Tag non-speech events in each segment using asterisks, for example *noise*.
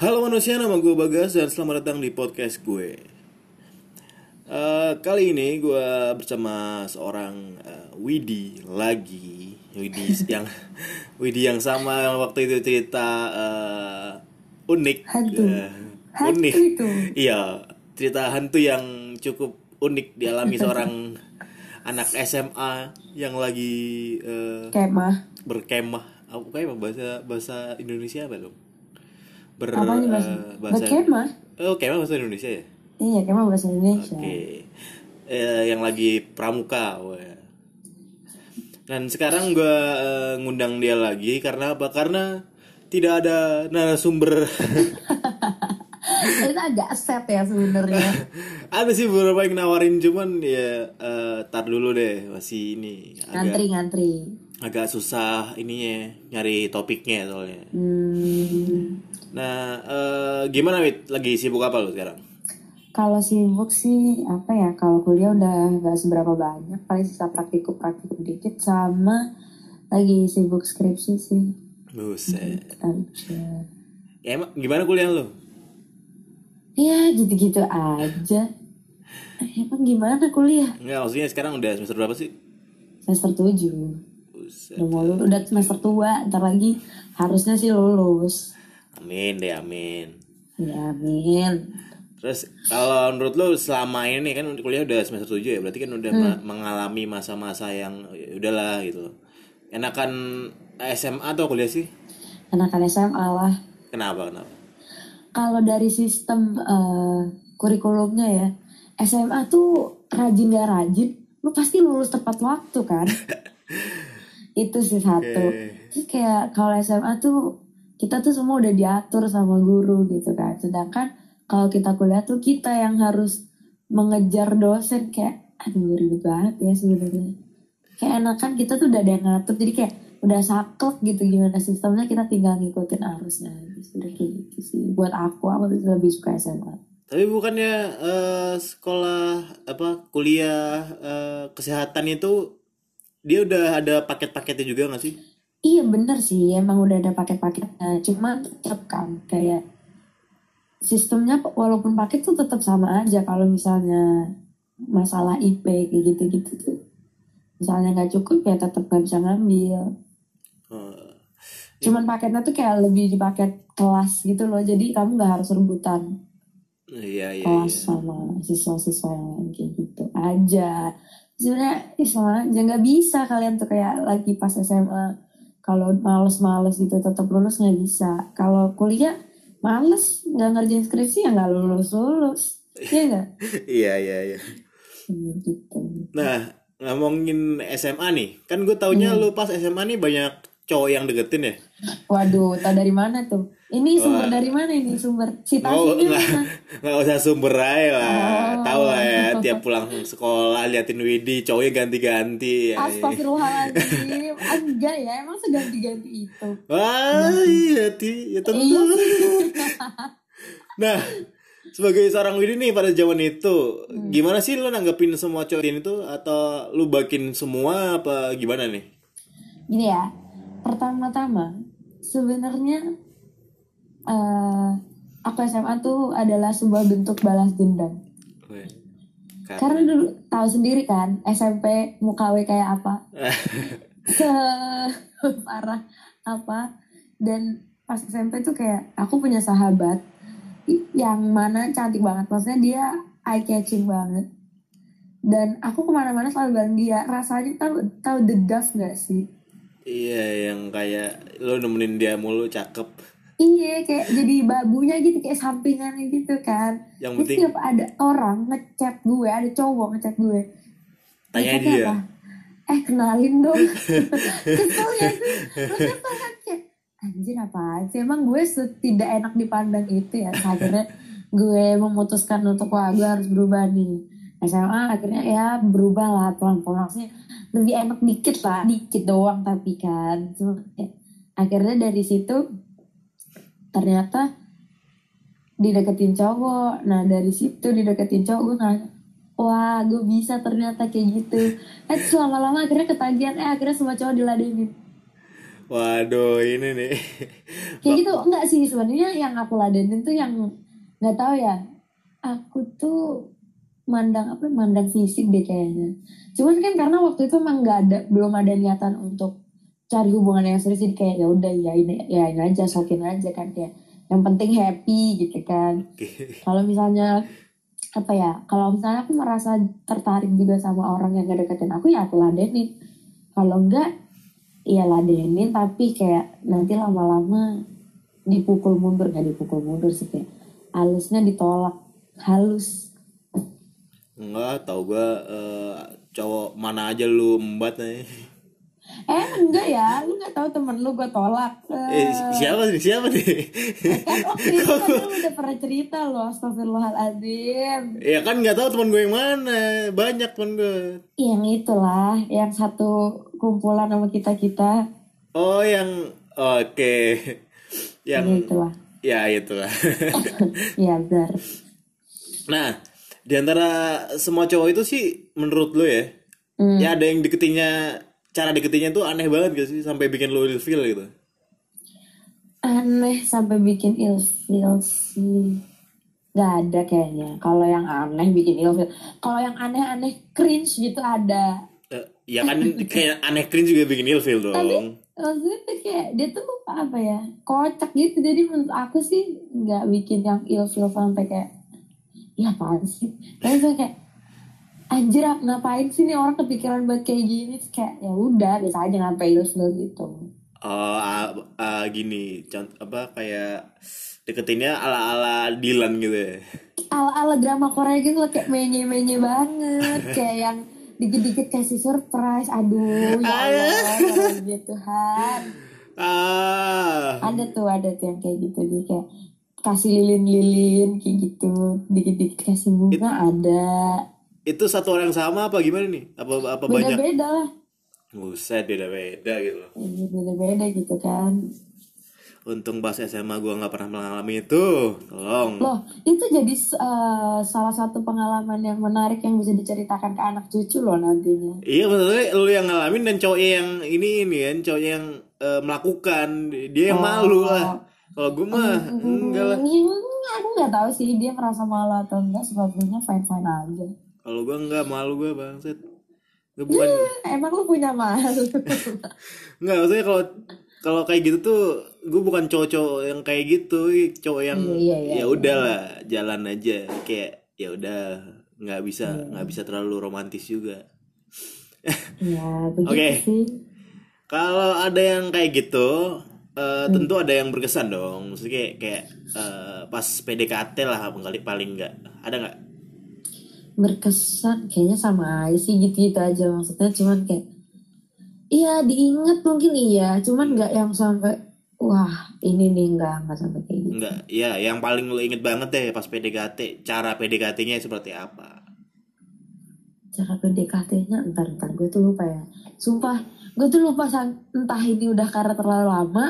Halo manusia, nama gue Bagas dan selamat datang di podcast gue. Eh, kali ini gue bersama seorang eh, Widi lagi, Widi *laughs* yang Widi yang sama waktu itu cerita eh, unik, Hantu. Eh, Hantu unik, itu. *laughs* iya cerita hantu yang cukup unik dialami *laughs* seorang anak SMA yang lagi eh, Kemah. berkemah apa kayak bahasa bahasa Indonesia apa dong ber Apa nih bahasa? eh, bahasa Berkemah? oh kemah bahasa Indonesia ya Iya, kemah bahasa Indonesia. oke Eh, yang lagi pramuka wah. dan sekarang gue ngundang dia lagi karena apa karena tidak ada narasumber Itu agak set ya sebenarnya. *laughs* ada sih beberapa yang nawarin cuman ya eh, tar dulu deh masih ini agak Ngantri ngantri. agak susah ininya nyari topiknya soalnya Hmm, Nah, eh, gimana Wit? Lagi sibuk apa lo sekarang? kalau sibuk sih apa ya? Kalau kuliah udah nggak seberapa banyak. Paling sisa praktikum praktikum dikit sama lagi sibuk skripsi sih. Buset. Ya, emang gimana kuliah lo? Ya gitu-gitu aja. Eh, Emang gimana kuliah? Enggak, maksudnya sekarang udah semester berapa sih? Semester 7 Buset. Udah udah semester tua Ntar lagi harusnya sih lulus Amin deh, amin. Ya amin Terus kalau menurut lo selama ini kan kuliah udah semester 7 ya, berarti kan udah ma- mengalami masa-masa yang ya udahlah gitu. Enakan SMA atau kuliah sih? Anak-anak SMA lah Kenapa? Kenapa? kalau dari sistem eh, kurikulumnya ya SMA tuh rajin gak rajin lu pasti lulus tepat waktu kan *laughs* itu sih satu terus kayak kalau SMA tuh kita tuh semua udah diatur sama guru gitu kan. Sedangkan kalau kita kuliah tuh kita yang harus mengejar dosen kayak aduh ribet banget ya sebenarnya. Kayak enakan kita tuh udah ada yang ngatur jadi kayak udah saklek gitu gimana sistemnya kita tinggal ngikutin arusnya gitu udah kayak gitu sih. Buat aku aku tuh lebih suka SMA Tapi bukannya eh, sekolah apa kuliah eh, kesehatan itu dia udah ada paket-paketnya juga nggak sih? Iya bener sih. Emang udah ada paket-paketnya cuma tetap kan kayak sistemnya walaupun paket tuh tetap sama aja. Kalau misalnya masalah IP kayak gitu-gitu tuh misalnya nggak cukup ya tetap gak bisa ngambil. Eh, cuman paketnya tuh kayak lebih di paket kelas gitu loh. Jadi kamu nggak harus rebutan. Iya iya. kelas iya. sama siswa-siswa yang lain kayak gitu aja. Sebenarnya ih, sama aja. Nggak bisa kalian tuh kayak lagi pas SMA kalau males-males gitu tetap lulus nggak bisa. Kalau kuliah males. Nggak ngerjain skripsi ya nggak lulus lulus Iya nggak? *laughs* Iya iya iya. Nah ngomongin SMA nih, kan gue taunya lu pas SMA nih banyak cowok yang deketin ya. waduh tau dari mana tuh ini sumber dari mana ini sumber citasinya mana nggak usah sumber aja lah, Oh. tahu lah ya. Tiap pulang sekolah liatin Widi, cowoknya ganti-ganti. Ya. Astagfirullahaladzim Enggak ya Emang seganti-ganti itu Wah iya ti, ya tentu. Iya *laughs* nah sebagai seorang Widi nih pada zaman itu, Hmm. gimana sih lu nanggepin semua cowok itu atau lu bakin semua apa gimana nih? Gini ya Pertama-tama Sebenarnya eh Aku SMA tuh adalah sebuah bentuk balas dendam. Weh, Karena dulu tahu sendiri kan SMP muka W kayak apa. *laughs* Se *laughs* parah apa. Dan pas SMP tuh kayak aku punya sahabat yang mana cantik banget. Maksudnya dia eye catching banget. Dan aku ke mana-mana selalu bareng dia rasanya tahu tahu the dove gak sih Iya yang kayak lo nemenin dia mulu cakep. iya kayak jadi babunya gitu kayak sampingannya gitu kan. Yang Terus penting tiap ada orang ngechat gue ada cowok ngechat gue. Tanya dia. apa? eh kenalin dong. Kesel ya sih kan kayak anjir apaan sih? Emang gue tidak enak dipandang itu ya? Akhirnya gue memutuskan untuk wah gue harus berubah nih. SMA akhirnya ya berubah lah pelan-pelan. Maksudnya lebih enak dikit lah dikit doang tapi kan. Kayak, akhirnya dari situ ternyata dideketin cowok. Nah dari situ dideketin cowok gue nanya wah gue bisa ternyata kayak gitu. Eh terus lama-lama akhirnya ketagihan. Eh akhirnya semua cowok diladenin. Waduh, ini nih. kayak gitu. Enggak sih sebenarnya yang aku ladenin tuh yang nggak tahu ya aku tuh mandang apa mandang fisik deh kayaknya. Cuman kan karena waktu itu emang nggak ada belum ada niatan untuk cari hubungan yang serius jadi kayak ya udah ya ini ya ini aja sokin aja kan kayak yang penting happy gitu kan. Kalau misalnya apa ya kalau misalnya aku merasa tertarik juga sama orang yang gak deketin aku ya aku ladenin. Kalau enggak ya ladenin tapi kayak nanti lama-lama dipukul mundur gak dipukul mundur sih kayak halusnya ditolak halus Enggak, tau gue eh, cowok mana aja lu embat nih. eh enggak ya lu nggak tahu temen lu gue tolak Eh, si- siapa nih? Siapa nih? kan waktu itu kan lu udah pernah cerita loh astagfirullahaladzim ya kan nggak tahu teman gue yang mana. Banyak teman gue. yang itulah yang satu kumpulan sama kita kita Oh, yang oke. Yang yang itulah ya itulah. *laughs* ya benar nah, di antara semua cowok itu sih menurut lu ya, Hmm. ya ada yang deketinnya cara deketinnya tuh aneh banget gak sih sampai bikin lu ilfeel gitu. aneh sampai bikin ilfeel sih nggak ada kayaknya kalau yang aneh bikin ilfeel kalau yang aneh-aneh cringe gitu ada Eh, ya kan kayak aneh cringe juga bikin ilfeel dong. maksudnya tuh kayak dia tuh apa ya kocak gitu jadi menurut aku sih nggak bikin yang ilfeel sampai kayak ya apaan sih? Tapi tuh kayak anjir ngapain sih nih orang kepikiran buat kayak gini? Terus kayak ya udah biasa aja ngapain ilfeel gitu. Oh, ah, ah, gini, contoh apa kayak deketinnya ala-ala Dilan gitu ya. ala-ala drama Korea gitu loh, kayak menye-menye banget *laughs* kayak yang dikit-dikit kasih surprise. Aduh ya *laughs* Allah ya Tuhan Ah, ada tuh ada tuh yang kayak gitu jadi kayak kasih lilin-lilin kayak gitu dikit-dikit kasih bunga ada itu satu orang yang sama apa gimana nih? Apa apa banyak? beda-beda lah Buset, beda-beda gitu. Iya, beda-beda gitu kan Untung pas SMA gua nggak pernah mengalami itu. Tolong. loh itu jadi eh, salah satu pengalaman yang menarik yang bisa diceritakan ke anak cucu loh nantinya Iya maksudnya lu yang ngalamin dan cowoknya yang ini ini kan cowoknya yang eh, melakukan dia yang malu lah. Kalau gue mah enggak lah. Hmm, aku nggak tahu sih dia merasa malu atau enggak sepertinya fine fine aja Kalau gue enggak malu gue bangset. Gue bukan emang lu punya malu *laughs* Enggak, maksudnya kalau kalau kayak gitu tuh gue bukan cowok-cowok yang kayak gitu, cowok yang Iya, iya, iya, ya udahlah jalan aja kayak ya udah nggak bisa Iya. nggak bisa terlalu romantis juga. ya Oke. sih Kalau ada yang kayak gitu, eh, Hmm. tentu ada yang berkesan dong. Maksudnya kayak kayak eh, pas PDKT lah paling paling nggak ada nggak? berkesan kayaknya sama aja sih gitu-gitu aja maksudnya cuman kayak iya diinget mungkin iya cuman nggak yang sampai wah ini nih nggak nggak sampai kayak gitu Enggak, ya yang paling lo inget banget deh pas PDKT, cara PDKT-nya seperti apa? cara PDKT-nya entar entar gue tuh lupa ya sumpah gue tuh lupa entah ini udah karena terlalu lama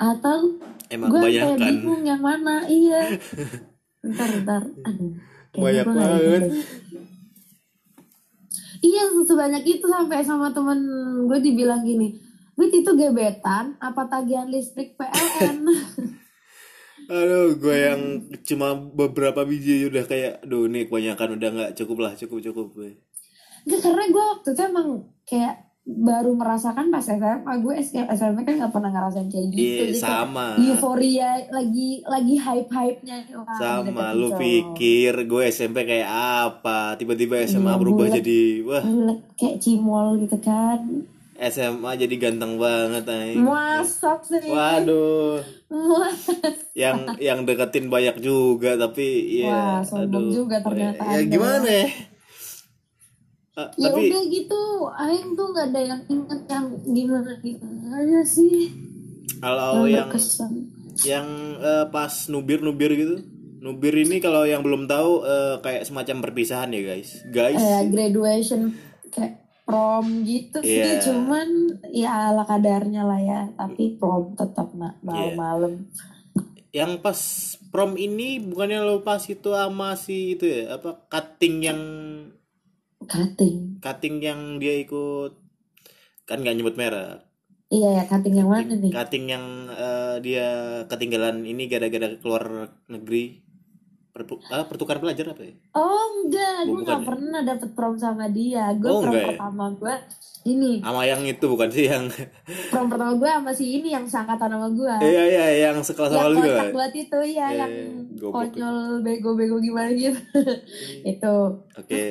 atau Emang gue kayak bingung yang mana iya. *laughs* Entar entar aduh kayaknya Banyak banget. iya sebanyak itu sampai sama temen gue dibilang gini Wit itu gebetan apa tagihan listrik PLN *laughs* Aduh, gue yang cuma beberapa biji udah kayak, aduh ini kebanyakan udah nggak cukup lah, cukup cukup gue. Enggak, karena gue waktu itu emang kayak baru merasakan pas SMA gue SMP kan nggak pernah ngerasain kayak gitu Iya, Jadi kayak sama. euforia lagi lagi hype hype nya Sama, lu pikir gue SMP kayak apa? Tiba-tiba SMA Iya, berubah bulat. jadi, wah kayak cimol gitu kan SMA jadi ganteng banget ay. masak sih Waduh, Muas. yang yang deketin banyak juga tapi ya, Wah, sombong juga ternyata Ya, Anda. gimana ya? Ah, ya tapi udah gitu Aing tuh nggak ada yang inget yang gimana gimana sih. Kalau yang yang berkesan yang eh, pas nubir nubir gitu nubir ini kalau yang belum tahu eh, kayak semacam perpisahan ya guys. Guys. Eh, graduation kayak prom gitu sih Iya. cuman ya ala kadarnya lah ya tapi prom tetap nak Iya. malam-malam. Yang pas prom ini bukannya lo pas itu sama si itu ya apa cutting yang cutting cutting yang dia ikut kan nggak nyebut merek Iya ya cutting yang mana nih? cutting yang eh, dia ketinggalan ini gara-gara keluar negeri Perpu- ah, pertukaran pelajar apa ya Oh enggak, gue nggak ya? pernah dapet prom sama dia. Gue Oh, prom enggak ya? pertama gue ini, sama yang itu bukan sih yang prom pertama gue sama si ini yang seangkatan sama gue. iya iya yang sekelas sama yang lu kocak buat itu ya, Iya, yang iya, goblok konyol bego-bego gimana gitu. *laughs* itu oke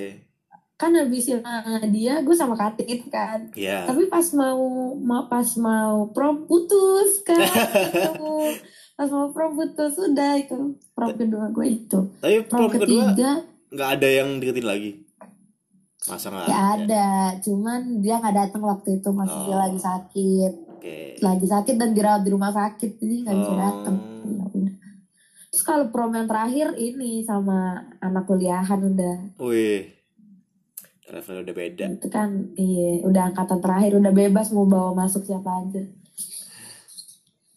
kan habis sama dia, gue sama Katik itu kan. ya Tapi pas mau, pas mau prom putus kan. *laughs* Ketemu. pas mau prom putus udah itu prom kedua gue itu. tapi Prom prom kedua ketiga nggak ada yang deketin lagi masa nggak Ya ada, cuman dia nggak datang waktu itu masih dia Oh. lagi sakit, oke lagi sakit dan dirawat di rumah sakit, jadi nggak bisa Oh. datang. Ya udah. Terus kalau prom yang terakhir ini sama anak kuliahan udah, wih level udah beda itu kan iya udah angkatan terakhir udah bebas mau bawa masuk siapa aja.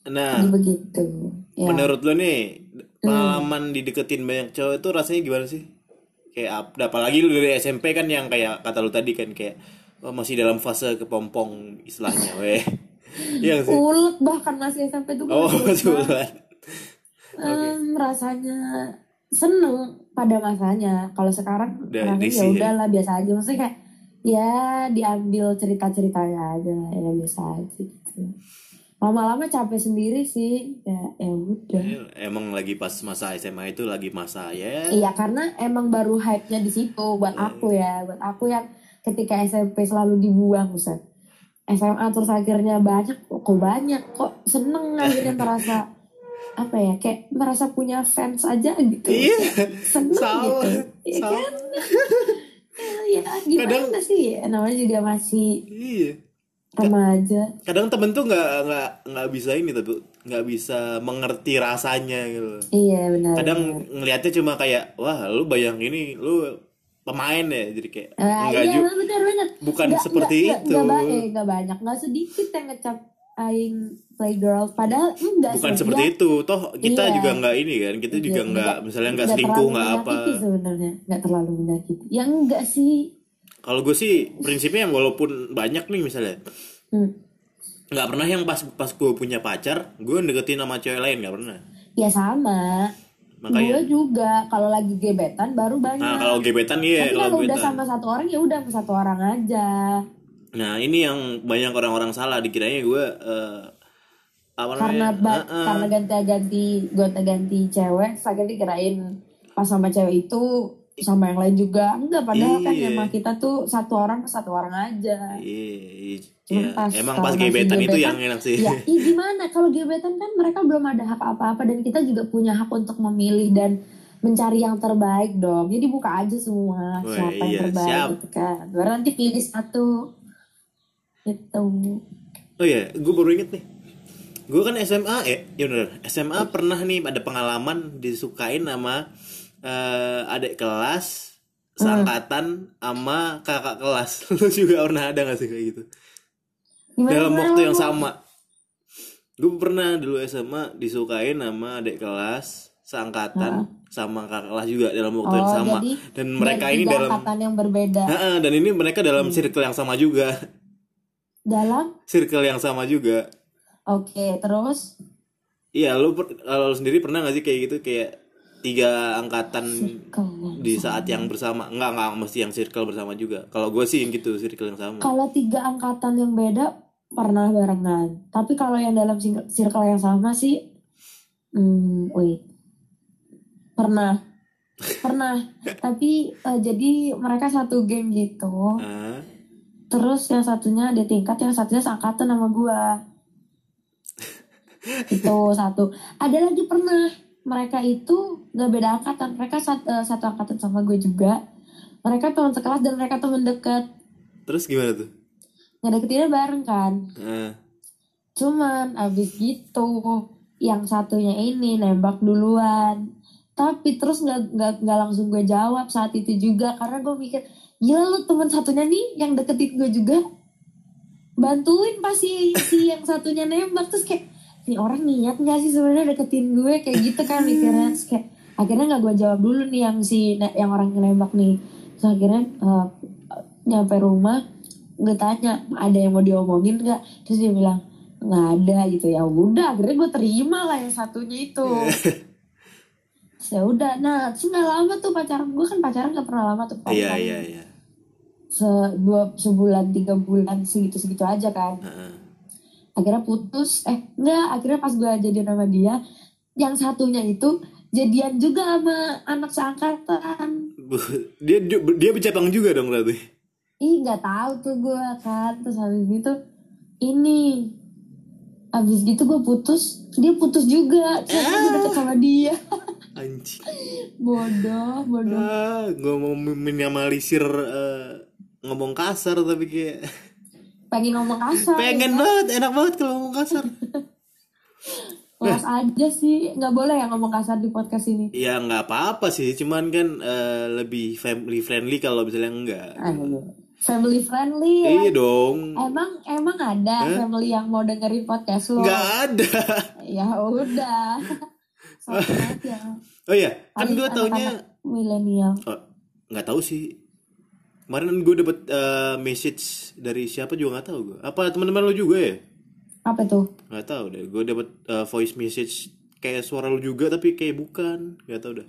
nah Jadi begitu. Ya. menurut lo nih pengalaman dideketin banyak cowok itu rasanya gimana sih kayak ap- apalagi lu dari SMP kan yang kayak kata lu tadi kan kayak oh, masih dalam fase kepompong istilahnya *laughs* weh Iya sih Ulet bahkan masih SMP tuh oh ulet betul banget. Em, rasanya seneng pada masanya. Kalau sekarang ya udahlah biasa aja. Maksudnya kayak ya diambil cerita-ceritanya aja ya biasa aja gitu. Lama-lama capek sendiri sih. Ya ya udah. emang lagi pas masa SMA itu lagi masa ya Iya karena emang baru hype-nya di situ buat aku ya, buat aku yang ketika SMP selalu dibuang Ustaz. SMA terus akhirnya banyak kok kok banyak kok seneng akhirnya *laughs* merasa apa ya kayak merasa punya fans aja gitu. Iya, seneng sama, gitu ya kan? *laughs* Ya gimana Kadang- sih? Ya, namanya juga masih iya. remaja. Kadang temen tuh nggak nggak nggak bisa ini tuh nggak bisa mengerti rasanya gitu. Iya benar kadang ngelihatnya cuma kayak wah lu bayang ini lu pemain ya. Jadi kayak Nah, enggak iya juga benar benar. bukan Nggak- seperti nggak- itu. eh, nggak banyak nggak sedikit yang ngecap aing playgirl padahal enggak bukan sih, seperti itu. Toh kita Iya. juga nggak ini kan. Kita juga Iya, nggak nggak- misalnya nggak nggak selingkuh terlalu nggak apa. sebenarnya. Nggak terlalu menyakiti. Ya enggak sih. Kalau gue sih prinsipnya walaupun banyak nih misalnya. Hmm. nggak pernah yang pas pas gue punya pacar gue deketin sama cewek lain nggak pernah. Ya sama. Makanya. Gue juga. Kalau lagi gebetan baru banyak. Nah kalau gebetan iya tapi kalau kalau udah sama satu orang ya udah sama satu orang aja nah ini yang banyak orang-orang salah dikiranya gue eh, apa karena namanya ba- Heeh. karena ganti-ganti gonta-ganti cewek saya dikirain pas sama cewek itu sama yang lain juga enggak padahal kan Iya. emang kita tuh satu orang ke satu orang aja Iya, iya. pas emang pas masih gebetan itu gebetan, yang enak sih. ya *laughs* ih, gimana kalau gebetan kan mereka belum ada hak apa-apa dan kita juga punya hak untuk memilih dan mencari yang terbaik dong jadi buka aja semua siapa iya, yang terbaik siap. gitu kan baru nanti pilih satu itu Oh iya, gue baru inget nih. Gue kan SMA ya, ya bener. SMA pernah nih ada pengalaman disukain sama eh, adik kelas seangkatan sama kakak kelas. *laughs* Lu juga pernah ada gak sih kayak gitu? gimana Dalam gimana, waktu yang Bang? sama. Gue pernah dulu SMA disukain sama adik kelas seangkatan sama kakak kelas juga dalam waktu yang Oh, sama. jadi Dan mereka ini dalam angkatan yang berbeda Heeh, dan ini mereka dalam circle yang sama juga. Dalam? Circle yang sama juga. oke terus? Iya, lu kalau lu sendiri pernah gak sih kayak gitu kayak tiga angkatan Kalau di saat yang bersama? Enggak, enggak mesti yang circle bersama juga. Kalau gue sih gitu, circle yang sama. kalau tiga angkatan yang beda pernah barengan. Tapi kalau yang dalam circle yang sama sih hmm wait. Pernah. *laughs* Pernah. Tapi eh, jadi mereka satu game gitu. Ah, terus yang satunya di tingkat yang satunya seangkatan sama gua. Itu *laughs* satu. Ada lagi pernah mereka itu gak beda angkatan. Mereka sat- eh, satu angkatan sama gue juga. Mereka teman sekelas dan mereka teman dekat terus gimana tuh? ngedeketinnya bareng kan? Ah, cuman abis gitu yang satunya ini nembak duluan. Tapi terus nggak nggak nggak langsung gue jawab saat itu juga. Karena gue mikir gila lu teman satunya nih yang deketin gue juga. Bantuin pasti si yang satunya nembak. Terus kayak nih orang niat nggak sih sebenarnya deketin gue? Kayak gitu kan mikirnya terus kayak akhirnya nggak gue jawab dulu nih yang si yang orang yang nembak nih. Terus akhirnya eh, nyampe rumah gue tanya ada yang mau diomongin nggak? Terus dia bilang nggak ada gitu. Ya udah akhirnya gue terima lah yang satunya itu. *laughs* Ya udah. Nah terus nggak lama tuh pacaran. Gue kan pacaran gak pernah lama tuh iya iya iya se dua sebulan tiga bulan segitu segitu aja kan. Heeh. akhirnya putus eh enggak akhirnya pas gue jadian sama dia yang satunya itu jadian juga sama anak seangkatan. Dia dia, bercabang juga dong berarti? Ih nggak tahu tuh gue kan terus habis gitu ini habis gitu gue putus dia putus juga terus gue deket sama dia. Anjing. *laughs* Bodoh bodoh. Ah gue mau minimalisir eh, ngomong kasar tapi kayak pengen ngomong kasar pengen banget enak banget kalau ngomong kasar. *laughs* Kelas aja sih nggak boleh ya ngomong kasar di podcast ini. Ya nggak apa-apa sih cuman kan eh, lebih family friendly kalau misalnya enggak Ah, iya. family friendly ya. iya dong. Emang emang ada family yang mau dengerin podcast lo? Nggak ada. Ya udah. *laughs* Oh iya kan gue taunya milenial. Oh, nggak tahu sih kemarin gue dapet eh, message dari siapa juga nggak tahu gue apa teman-teman lo juga ya? Apa tuh? Nggak tahu deh. Gue dapet eh, voice message kayak suara lo juga tapi kayak bukan. Nggak tahu dah.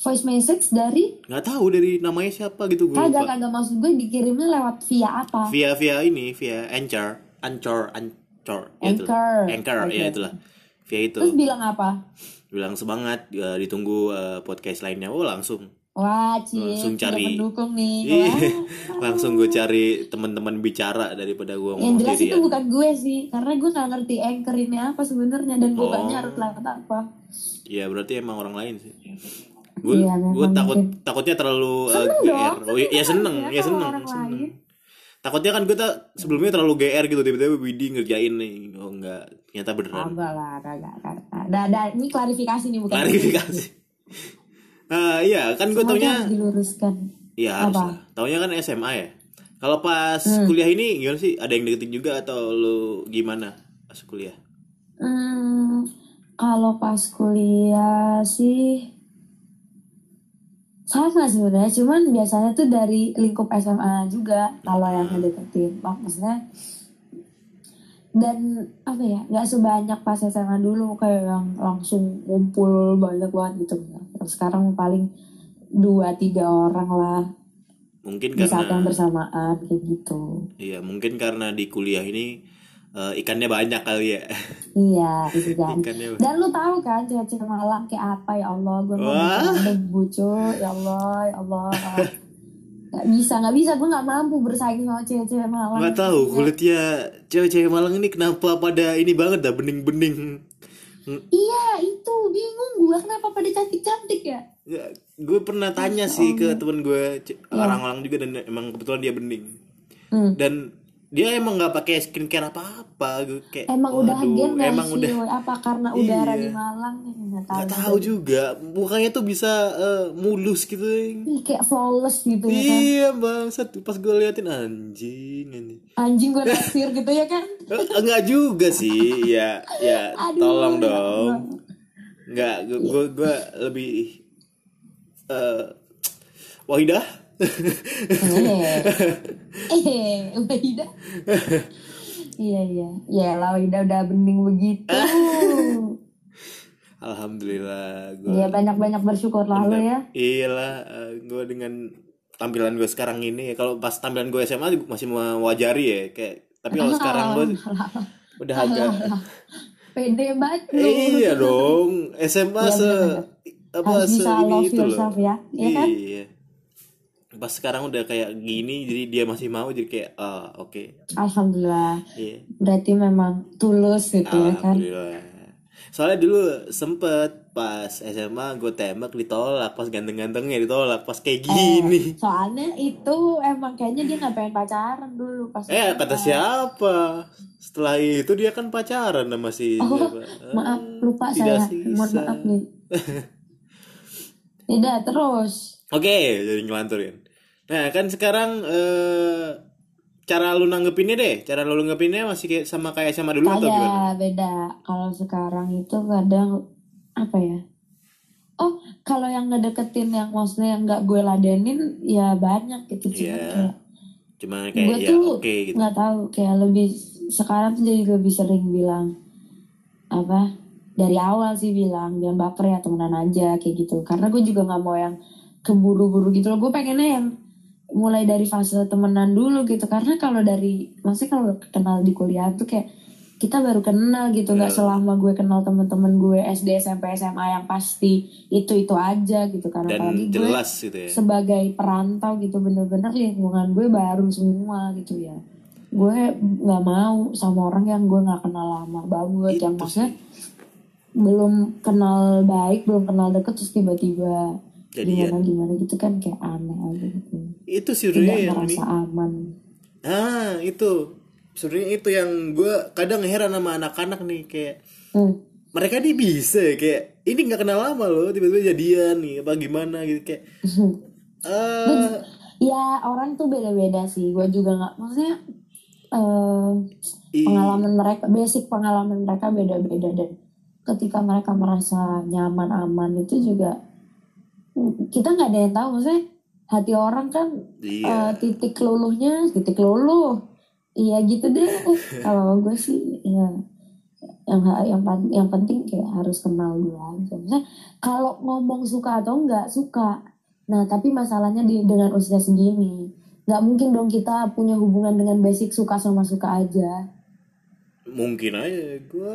Voice message dari? Nggak tahu dari namanya siapa gitu gue kagak kagak. Maksud gue dikirimnya lewat via apa? Via via ini via anchor anchor anchor. Ya. Anchor. anchor ya Oke. itulah. Via itu. Terus bilang apa? Bilang semangat eh, ditunggu eh, podcast lainnya. Oh langsung wah cie Langsung cari. mendukung nih Iya. Wah. *laughs* langsung gue cari teman-teman bicara daripada gue yang ngomong jelas itu bukan gue sih karena gue nggak ngerti anchor ini apa sebenarnya dan gue Oh. harus lewat apa ya berarti emang orang lain sih gue Iya, gue takut mungkin. takutnya terlalu eh, Seneng GR dong, oh iya ya seneng ya seneng, orang seneng. lain. takutnya kan gue tak sebelumnya terlalu GR gitu tiba-tiba Widi ngerjain nih oh enggak ternyata beneran Kagak lah, kagak, kagak. Ada, ada, ini klarifikasi nih bukan. klarifikasi ah iya kan gue taunya diluruskan. Iya harus lah. Taunya kan SMA ya. Kalau pas Hmm. kuliah ini gimana sih? Ada yang deketin juga atau lu gimana pas kuliah? Hmm, kalau pas kuliah sih sama sebenarnya, cuman biasanya tuh dari lingkup SMA juga kalau yang ngedeketin. Mak- Maksudnya dan apa ya nggak sebanyak pas SMA dulu kayak yang langsung ngumpul banyak banget gitu. Sekarang paling dua tiga orang lah. Mungkin di saat yang karena bersamaan kayak gitu. Iya mungkin karena di kuliah ini eh, ikannya banyak kali ya. iya *laughs* itu kan. Ikannya. dan lu tahu kan cewek-cewek Malang kayak apa? Ya Allah gue mau debu cuy ya Allah ya Allah *laughs* nggak bisa nggak bisa. Gue nggak mampu bersaing sama cewek-cewek Malang. Nggak tahu kulitnya cewek-cewek Malang ini kenapa pada ini banget dah bening-bening. iya itu. Bingung gue kenapa pada cantik-cantik ya? Ya, gue pernah tanya sih ke temen gue ce- orang Malang juga dan emang kebetulan dia bening. Hmm. Dan dia emang nggak pakai skincare apa-apa gue kayak emang udah waduh, gen gak emang sih udah apa karena udara Iya. di Malang? Nggak tahu Gak tahu juga. Mukanya tuh bisa eh, mulus gitu Ih, kayak flawless gitu ya kan? Iya bangsat. Pas gue liatin anjing anjing. Anjing gue naksir gitu ya kan? *laughs* Eh, enggak juga sih. Ya ya Aduh, tolong dong. enggak gue gue lebih eh Wahidah eh eh Wida iya iya. Ya lah Wida udah bening begitu. Alhamdulillah gue ya banyak banyak bersyukur lah lu ya. Iyalah gue dengan tampilan gue sekarang ini kalau pas tampilan gue SMA masih mewajari ya kayak tapi kalau sekarang gue udah agak pede banget lu. Iya dong SMA Iya, se apa se yourself ya ya kan? Iya pas sekarang udah kayak gini jadi dia masih mau jadi kayak ah oke. Alhamdulillah. Iya. Berarti memang tulus gitu ya kan? Soalnya dulu sempet pas SMA gue tembak ditolak. Pas ganteng-gantengnya ditolak pas kayak gini. soalnya itu emang kayaknya dia nggak pengen pacaran dulu pas eh kata siapa? Setelah itu dia kan pacaran sama si Oh, siapa. maaf Eh, lupa tidak saya. sisa. mohon maaf nih. *laughs* Tidak terus. Oke, jadi ngelanturin. Nah, kan sekarang eh cara lu nanggepinnya deh, cara lu nanggepinnya masih kayak sama kayak sama dulu atau gimana? Beda. Kalau sekarang itu kadang apa ya? Oh kalau yang ngedeketin yang maksudnya yang nggak gue ladenin ya banyak gitu. Cuma Iya. kayak Cuma kayak gue ya tuh oke gitu. nggak tahu. Kayak lebih sekarang tuh jadi lebih sering bilang apa dari awal sih bilang jangan baper ya temenan aja kayak gitu. Karena gue juga nggak mau yang keburu-buru gitu loh. Gue pengennya yang mulai dari fase temenan dulu gitu. Karena kalau dari maksudnya kalau kenal di kuliah tuh kayak kita baru kenal gitu. Nggak selama gue kenal temen-temen gue SD SMP SMA yang pasti itu itu aja gitu. Karena dan apalagi gue jelas gitu ya. sebagai perantau gitu bener-bener lingkungan gue baru semua gitu ya. Gue nggak mau sama orang yang gue nggak kenal lama banget. Yang maksudnya belum kenal baik belum kenal deket terus tiba-tiba Jadian. gimana gimana gitu kan kayak aneh aja gitu. Itu sih tidak yang ini merasa aman. Ah itu. Sebenarnya itu yang gue kadang heran sama anak-anak nih kayak hmm. mereka nih bisa ya, kayak ini nggak kenal lama loh tiba-tiba jadian nih apa gimana? Gitu kayak *laughs* eh ya orang tuh beda-beda sih. Gue juga nggak maksudnya eh, i- pengalaman mereka basic pengalaman mereka beda-beda. Dan ketika mereka merasa nyaman aman itu juga kita nggak ada yang tahu maksudnya hati orang kan iya. eh, titik luluhnya titik luluh. Iya gitu deh. *laughs* Kalau gue sih ya yang yang yang penting kayak harus kenal dulu aja. Maksudnya kalau ngomong suka atau enggak suka. Nah tapi masalahnya di dengan usia segini nggak mungkin dong kita punya hubungan dengan basic suka sama suka aja. Mungkin aja gue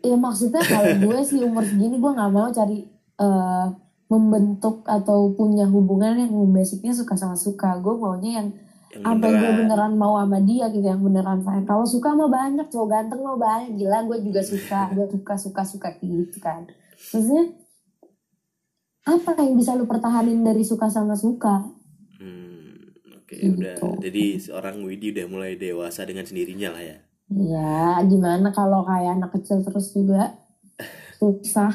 ya maksudnya kalau *laughs* gue sih umur segini gue nggak mau cari eh, membentuk atau punya hubungan yang basicnya suka sama suka gue maunya yang yang sampai gue beneran. mau sama dia gitu yang beneran sayang kalau suka mah banyak cowok ganteng mah banyak gila gue juga suka *laughs* gue suka suka suka gitu kan maksudnya apa yang bisa lu pertahanin dari suka sama suka Hmm, oke Gitu. udah. Jadi seorang Widi udah mulai dewasa dengan sendirinya lah ya. ya gimana kalau kayak anak kecil terus juga *laughs* susah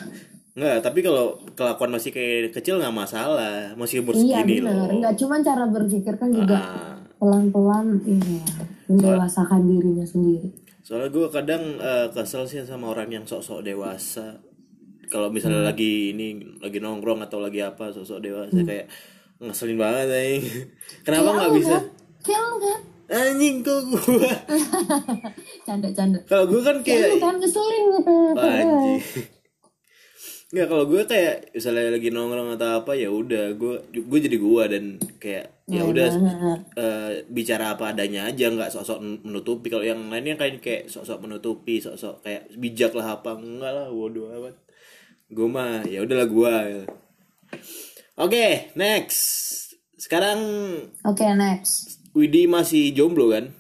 Enggak, tapi kalau kelakuan masih kayak kecil nggak masalah, masih umur iya segini benar loh. nggak cuman cara berpikir kan juga Ah, pelan-pelan iya mendewasakan dirinya sendiri soalnya gue kadang eh, kesel sih sama orang yang sok-sok dewasa. Kalau misalnya lagi ini lagi nongkrong atau lagi apa sok-sok dewasa kayak ngeselin banget anjing. *laughs* Kenapa nggak bisa? kayak lu kan Anjing kok gue. *laughs* canda-canda Kalau gue kan kayak kayak kan ngeselin gitu anjing. *laughs* Nggak kalau gue kayak misalnya lagi nongkrong atau apa ya udah gue gue jadi gue dan kayak ya udah Nah, eh, bicara apa adanya aja nggak sok-sok menutupi. Kalau yang lainnya kayak kayak sok-sok menutupi sok-sok kayak bijak lah apa enggak lah bodoh amat. Gue mah ya udahlah gue. Oke next. Sekarang Oke next. Widi masih jomblo kan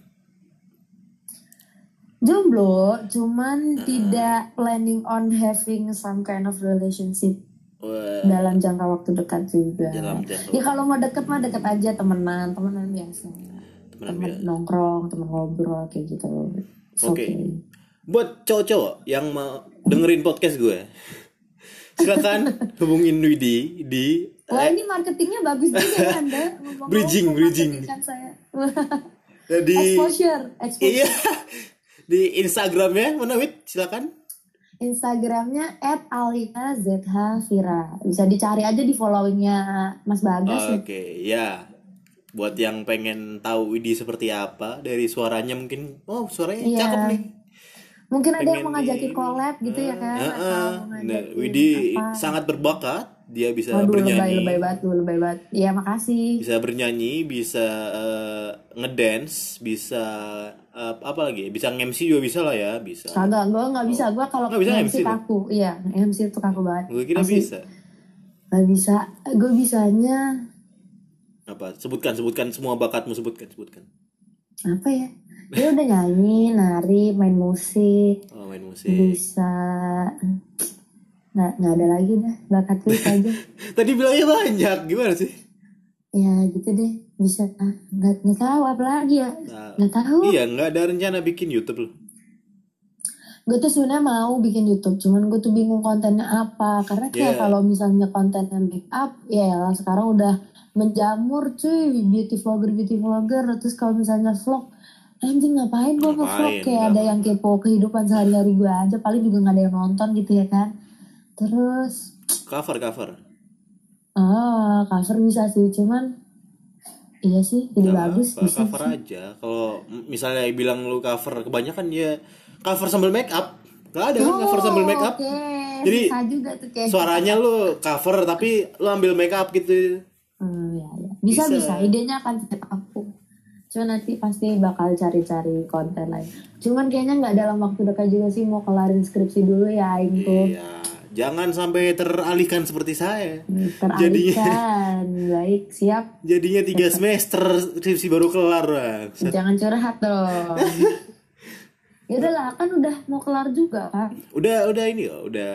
Jomblo cuman tidak planning on having some kind of relationship Wah, dalam jangka waktu dekat juga. Dalam jangka Ya kalau mau deket mah deket aja temenan, temenan biasa. temenan Temen biasa. nongkrong, temen ngobrol kayak gitu. Oke. okay. buat cowok-cowok yang mau dengerin podcast gue silakan *laughs* hubungin Widi di Wah ini marketingnya bagus juga ya Anda. *laughs* Bridging, bridging. marketingkan saya. di exposure, exposure. iya di Instagramnya mana Wid silakan Instagramnya @alina_zh_vira. Bisa dicari aja di followingnya Mas Bagas. ya. Oke, ya. Buat yang pengen tahu Widi seperti apa dari suaranya mungkin, oh suaranya Iya. cakep nih. Mungkin ada yang Pengen mau ngajakin collab gitu ya kan? Ah. mau Nah, Widi apa. sangat berbakat, dia bisa Waduh lebay bernyanyi, lebay banget, lu lebay banget. Iya makasih. bisa bernyanyi, bisa eh, ngedance, bisa eh, apa lagi? Bisa nge-MC juga bisa lah ya, bisa. Kagak, gue nggak bisa. Gue kalau bisa MC, MC kaku, iya MC itu kaku banget. Gue kira Asli, bisa. Nggak bisa. Gue bisanya Apa? Sebutkan, sebutkan semua bakatmu sebutkan, sebutkan. apa ya? Dia udah nyanyi, nari, main musik, Oh, main musik. bisa. Nggak nggak ada lagi dah. Bakat itu aja. *laughs* Tadi bilangnya banyak, gimana sih? ya gitu deh. Bisa. Ah, nggak nggak tahu apa lagi ya. Nah, Nggak tahu. Iya, nggak ada rencana bikin YouTube loh. gue tuh sebenarnya mau bikin YouTube cuman gue tuh bingung kontennya apa karena kayak Yeah. kalau misalnya kontennya make up ya lah sekarang udah menjamur cuy beauty vlogger beauty vlogger terus kalau misalnya vlog anjing ngapain gue nge-vlog kayak ada yang kepo kehidupan sehari-hari gue aja paling juga nggak ada yang nonton gitu ya kan terus Cover, cover. ah cover bisa sih cuman iya sih ide Nggak bagus apa, bisa cover aja. Kalau misalnya bilang lu cover kebanyakan ya cover sambil make up. Gak ada kan cover sambil make up? Oh, oke. Jadi, juga tuh kayak suaranya lu cover tapi lu ambil make up gitu. Hmm, ya, ya. Bisa, Bisa. bisa. Idenya akan tetap aku. Cuma nanti pasti bakal cari-cari konten lain. Cuman kayaknya nggak dalam waktu dekat juga sih mau kelarin skripsi dulu ya Aing tuh. Iya jangan sampai teralihkan seperti saya. Teralihkan. *laughs* Baik siap. Jadinya tiga semester skripsi baru kelar bang. Jangan curhat dong. *laughs* Ya udahlah kan udah mau kelar juga kan udah udah ini ya udah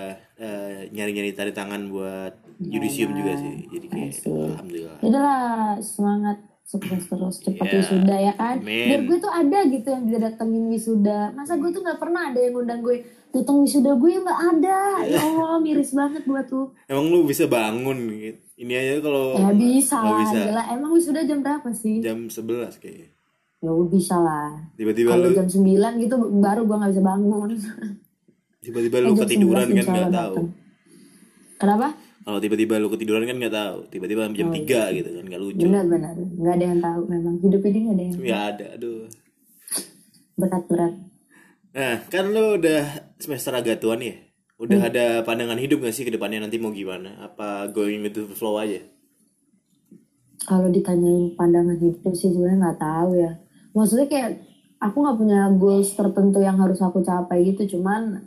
nyari nyari tanda tangan buat yudisium juga sih. Jadi kayak alhamdulillah. Ya udahlah semangat sukses terus cepat Iya. wisuda ya kan? Amin. biar gue tuh ada gitu yang bisa datengin wisuda. Masa gue tuh nggak pernah ada yang undang gue datang wisuda gue nggak ada. Ya Allah miris banget gue tuh. Emang lu bisa bangun gitu? Ini aja kalau ya bisa lah bisa. gila emang wisuda jam berapa sih? Jam 11 kayaknya. Ya udah bisa lah. Tiba-tiba kalau lu jam 9 gitu baru gue nggak bisa bangun. Tiba-tiba Eh, lu jam ketiduran 11 kan nggak tahu. kenapa kalau tiba-tiba lu ketiduran kan nggak tahu. Tiba-tiba jam Oh, 3 gitu kan nggak lucu. Benar-benar nggak ada yang tahu memang. Hidup ini nggak ada yang ya ada aduh. Berat berat nah kan lu udah semester agak tua nih ya? Udah ada pandangan hidup gak sih ke depannya? Nanti mau gimana? Apa going with the flow aja? Kalau ditanyain pandangan hidup sih sebenarnya nggak tahu ya. Maksudnya kayak aku nggak punya goals tertentu yang harus aku capai gitu. Cuman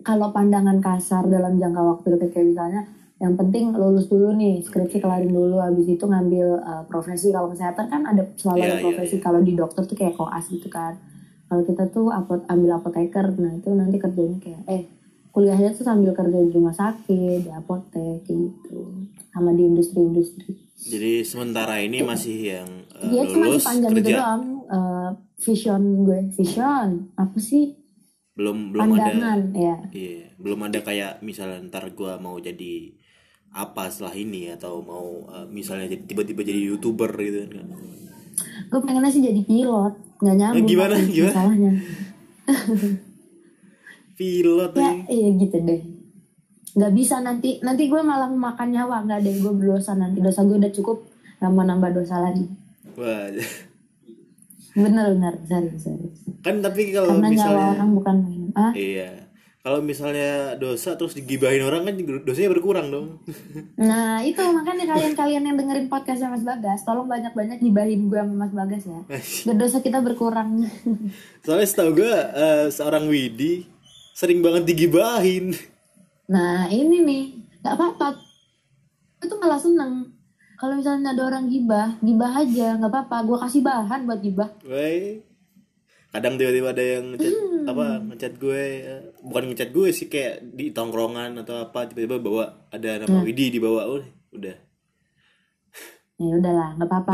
kalau pandangan kasar dalam jangka waktu dekat kayak misalnya yang penting lulus dulu nih skripsi kelarin dulu habis itu ngambil uh, profesi. Kalau kesehatan kan ada selalu ada iya, profesi. kalau di dokter tuh kayak koas gitu kan. Kalau kita tuh apot ambil apoteker nah itu nanti kerjanya kayak eh kuliahnya tuh sambil kerja di rumah sakit di apotek gitu. Sama di industri-industri. Jadi sementara ini masih yang uh, Dia cuma lulus gitu kerja? doang. Eh, vision gue. Vision? Apa sih? Belum belum ada pandangan ya. Iya belum ada kayak misalnya ntar gua mau jadi apa setelah ini atau mau uh, misalnya tiba-tiba jadi youtuber gitu kan? Gue pengennya sih jadi pilot nggak nyambung Eh, gimana? tapi Gimana? masalahnya. *laughs* Pilot ya nih iya gitu deh. Nggak bisa nanti nanti gue malah makan nyawa nggak deh gue berdosa nanti. Dosa gue udah cukup nambah nambah dosa lagi. Wah bener bener. Serius serius kan tapi kalau karena nyawa misalnya orang bukan main. Ah? Iya kalau misalnya dosa terus digibahin orang kan dosanya berkurang dong nah itu makanya kalian-kalian yang dengerin podcastnya Mas Bagas tolong banyak-banyak gibahin gue sama Mas Bagas ya biar dosa kita berkurang soalnya setahu gue eh, seorang Widi sering banget digibahin Nah ini nih nggak apa-apa. Itu malah seneng. Kalau misalnya ada orang gibah, gibah aja nggak apa-apa. Gue kasih bahan buat gibah. Woi. Kadang tiba-tiba ada yang. Apa ngechat gue eh, bukan ngechat gue sih kayak di tongkrongan atau apa tiba-tiba bawa ada nama Hmm. Widi dibawa udah udah Ya udahlah, nggak apa-apa.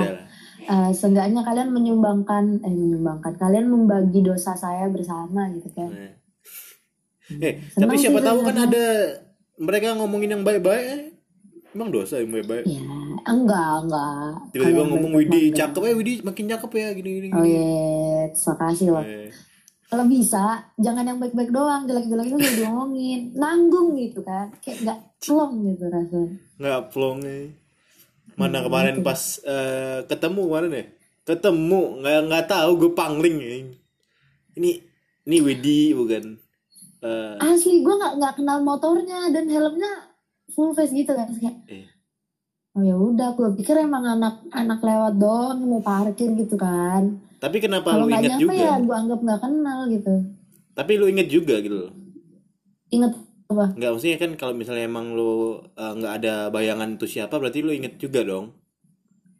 Eh, seenggaknya kalian menyumbangkan, eh menyumbangkan. Kalian membagi dosa saya bersama gitu kan. Nah. Eh, Senang tapi sih siapa tahu kan ada mereka ngomongin yang baik-baik eh. Emang dosa yang baik-baik. Ya enggak enggak. Tiba-tiba ngomong Widi cakep ya Widi makin cakep ya gini gini. Oh iya, terima kasih loh. Eh, Kalau bisa, jangan yang baik-baik doang, jelek-jelek itu udah diomongin, nanggung gitu kan, kayak nggak celong gitu rasanya. nggak plong eh. Hmm, Mana kemarin pas eh, ketemu kemarin ya? Ketemu nggak nggak tahu gue pangling ya. Ini ini Widi bukan. Eh, asli gue nggak nggak kenal motornya dan helmnya full face gitu kan kayak eh. Oh ya udah gue pikir emang anak anak lewat doang mau parkir gitu kan Tapi kenapa kalau lu inget nyampe juga? ya gue anggap nggak kenal gitu Tapi lu inget juga gitu inget apa Nggak maksudnya kan kalau misalnya emang lu eh, nggak ada bayangan itu siapa berarti lu inget juga dong.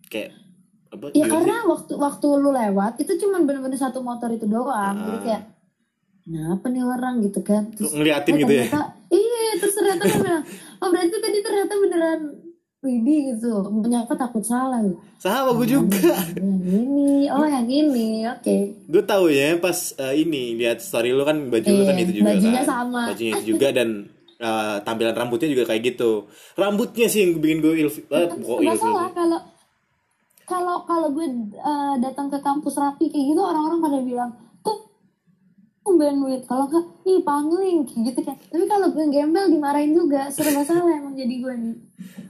Kayak apa? ya karena sih? waktu waktu lu lewat itu cuman bener-bener satu motor itu doang jadi Ah. kayak kenapa nih orang gitu kan terus ngeliatin eh, gitu ya. ternyata iya terus ternyata bilang oh berarti tadi ternyata beneran Widi gitu menyapa takut salah gitu. Sama gue juga. yang ini oh yang ini oke gue tahu ya pas eh, ini lihat story lu kan baju lu kan Iya, itu juga bajunya kan. sama. bajunya itu juga dan eh, tampilan rambutnya juga kayak gitu rambutnya sih yang bikin gue ilfil eh, kok salah kalau kalau kalau gue uh, datang ke kampus rapi kayak gitu orang-orang pada bilang bandwidth kalau enggak ih pangling gitu kan. Tapi kalau gue gembel dimarahin juga. Serba salah emang jadi gue nih.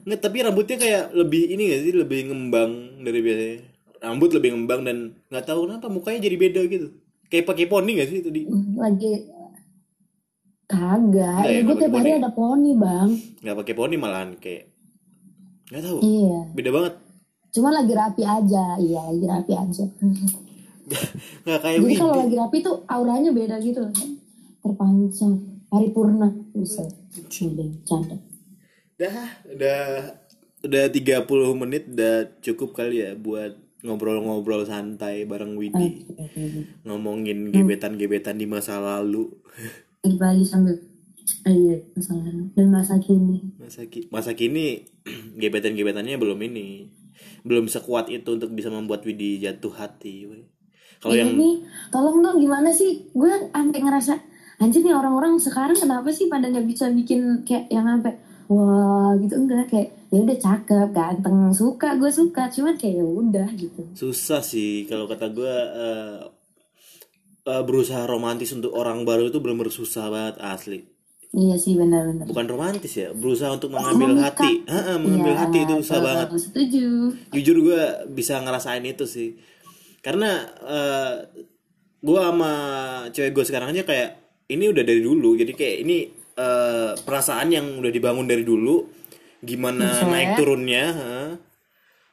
Nggak, tapi rambutnya kayak lebih ini gak sih? Lebih ngembang dari biasanya. Rambut lebih ngembang dan nggak tahu kenapa mukanya jadi beda gitu. Kayak pakai poni gak sih tadi? Hmm, lagi kagak. Nggak ya, gue tiap hari ada poni bang. Nggak pakai poni malahan kayak nggak tahu. Iya. Beda banget. Cuma lagi rapi aja. Iya lagi rapi aja *laughs* nggak kayak jadi kalau lagi rapi tuh auranya beda gitu loh kan? Terpancar paripurna. Bisa. Canda dah udah udah 30 menit udah cukup kali ya buat ngobrol-ngobrol santai bareng Widi ngomongin gebetan-gebetan di masa lalu. *laughs* Lagi sambil eh, iya masalah dan masa kini. Masa ki- masa kini *clears throat* gebetan-gebetannya belum ini. Belum sekuat itu untuk bisa membuat Widi jatuh hati weh. Kalau yang ini tolong dong gimana sih? Gue sampai ngerasa anjir nih orang-orang sekarang kenapa sih pada nggak bisa bikin kayak yang sampai wah gitu. Enggak kayak ya udah cakep ganteng suka gue suka. Cuman kayak ya udah gitu. Susah sih kalau kata gue eh, eh, berusaha romantis untuk orang baru itu benar-benar susah banget asli. Iya sih benar-benar bukan romantis ya berusaha untuk mengambil Memikat. hati. Heeh, mengambil Iya, hati itu susah banget. setuju. Jujur gue bisa ngerasain itu sih karena eh gue sama cewek gue sekarang aja kayak ini udah dari dulu. Jadi kayak ini eh, perasaan yang udah dibangun dari dulu. Gimana Buset. naik turunnya ha.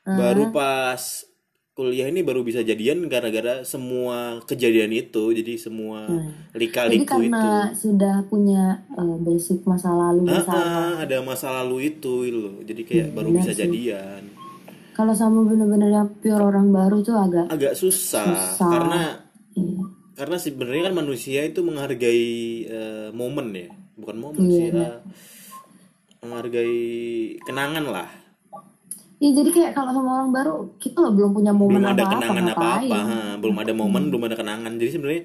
baru pas kuliah ini baru bisa jadian gara-gara semua kejadian itu. Jadi semua jadi lika-liku itu karena sudah punya eh, basic masa lalu Ah, ah, ada masa lalu itu gitu loh. Jadi kayak baru benar bisa sih. jadian kalau sama bener-bener yang pure orang baru tuh agak agak susah, Susah. karena iya. karena sebenarnya kan manusia itu menghargai eh, momen ya bukan momen Iya, sih eh, menghargai kenangan lah Iya jadi kayak kalau sama orang baru kita loh belum punya momen belum ada apa-apa kenangan ngapain. apa-apa ha. belum ada momen belum ada kenangan jadi sebenarnya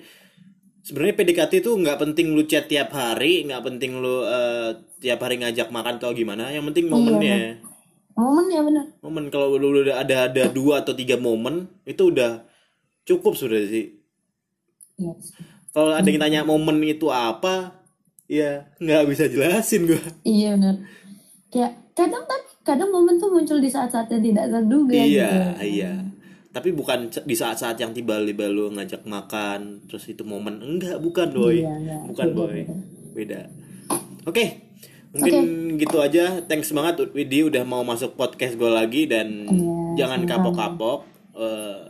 sebenarnya PDKT itu nggak penting lu chat tiap hari nggak penting lu eh, tiap hari ngajak makan atau gimana yang penting momennya Momen ya bener. momen kalau lu udah ada ada dua atau tiga momen itu udah cukup sudah sih Iya. kalau ada yang tanya momen itu apa ya nggak bisa jelasin gua Iya bener. Kayak kadang tapi kadang momen tuh muncul di saat-saat yang tidak terduga iya gitu. iya tapi bukan di saat-saat yang tiba-tiba lu ngajak makan terus itu momen enggak bukan boy Iya, enggak. bukan Beda, boy beda. beda oke mungkin gitu aja. Thanks banget Widi udah mau masuk podcast gue lagi dan Iya, jangan kapok-kapok. Eh,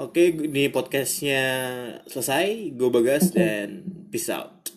oke ini podcastnya selesai. Gue bagas dan peace out